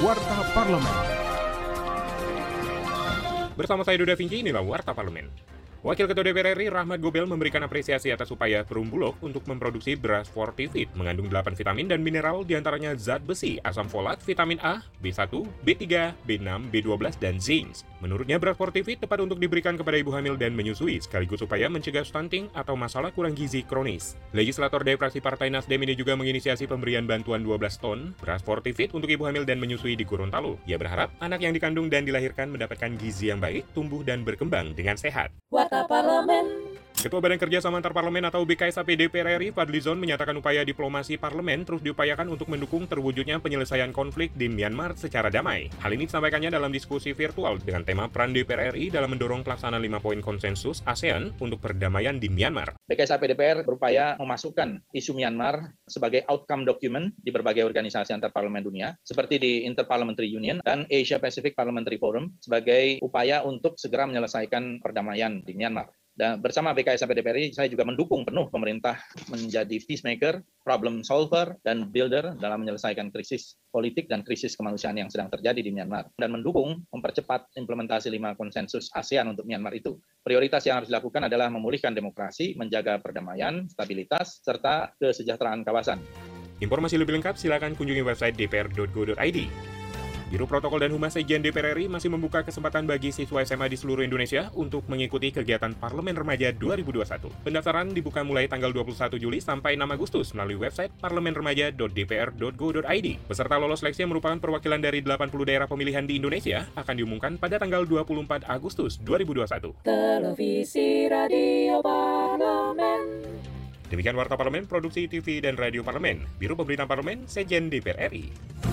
Warta Parlemen. Bersama saya Duda Vinci, inilah Warta Parlemen. Wakil Ketua DPR RI Rahmat Gobel memberikan apresiasi atas upaya Perum Bulog untuk memproduksi beras Fortifit mengandung 8 vitamin dan mineral di antaranya zat besi, asam folat, vitamin A, B1, B3, B6, B12, dan zinc. Menurutnya beras Fortifit tepat untuk diberikan kepada ibu hamil dan menyusui sekaligus upaya mencegah stunting atau masalah kurang gizi kronis. Legislator dari fraksi Partai Nasdem ini juga menginisiasi pemberian bantuan 12 ton beras Fortifit untuk ibu hamil dan menyusui di Gorontalo. Ia berharap anak yang dikandung dan dilahirkan mendapatkan gizi yang baik, tumbuh dan berkembang dengan sehat. Warta Parlemen. Ketua Badan Kerjasama Antar Parlemen atau BKSAP DPR RI Fadlizon menyatakan upaya diplomasi parlemen terus diupayakan untuk mendukung terwujudnya penyelesaian konflik di Myanmar secara damai. Hal ini disampaikannya dalam diskusi virtual dengan tema peran DPR RI dalam mendorong pelaksanaan lima poin konsensus ASEAN untuk perdamaian di Myanmar. BKSAP DPR berupaya memasukkan isu Myanmar sebagai outcome document di berbagai organisasi antar parlemen dunia, seperti di Interparliamentary Union dan Asia Pacific Parliamentary Forum, sebagai upaya untuk segera menyelesaikan perdamaian di Myanmar. Dan bersama BKSAP DPRI, saya juga mendukung penuh pemerintah menjadi peacemaker, problem solver, dan builder dalam menyelesaikan krisis politik dan krisis kemanusiaan yang sedang terjadi di Myanmar. Dan mendukung mempercepat implementasi lima konsensus ASEAN untuk Myanmar itu. Prioritas yang harus dilakukan adalah memulihkan demokrasi, menjaga perdamaian, stabilitas, serta kesejahteraan kawasan. Informasi lebih lengkap silakan kunjungi website dpr.go.id. Biro Protokol dan Humas Sekjen DPR RI masih membuka kesempatan bagi siswa SMA di seluruh Indonesia untuk mengikuti kegiatan Parlemen Remaja 2021. Pendaftaran dibuka mulai tanggal 21 Juli sampai 6 Agustus melalui website parlemenremaja.dpr.go.id. Peserta lolos seleksi yang merupakan perwakilan dari 80 daerah pemilihan di Indonesia akan diumumkan pada tanggal 24 Agustus 2021. Televisi Radio Parlemen. Demikian Warta Parlemen, Produksi TV dan Radio Parlemen, Biro Pemberitaan Parlemen, Sekjen DPR RI.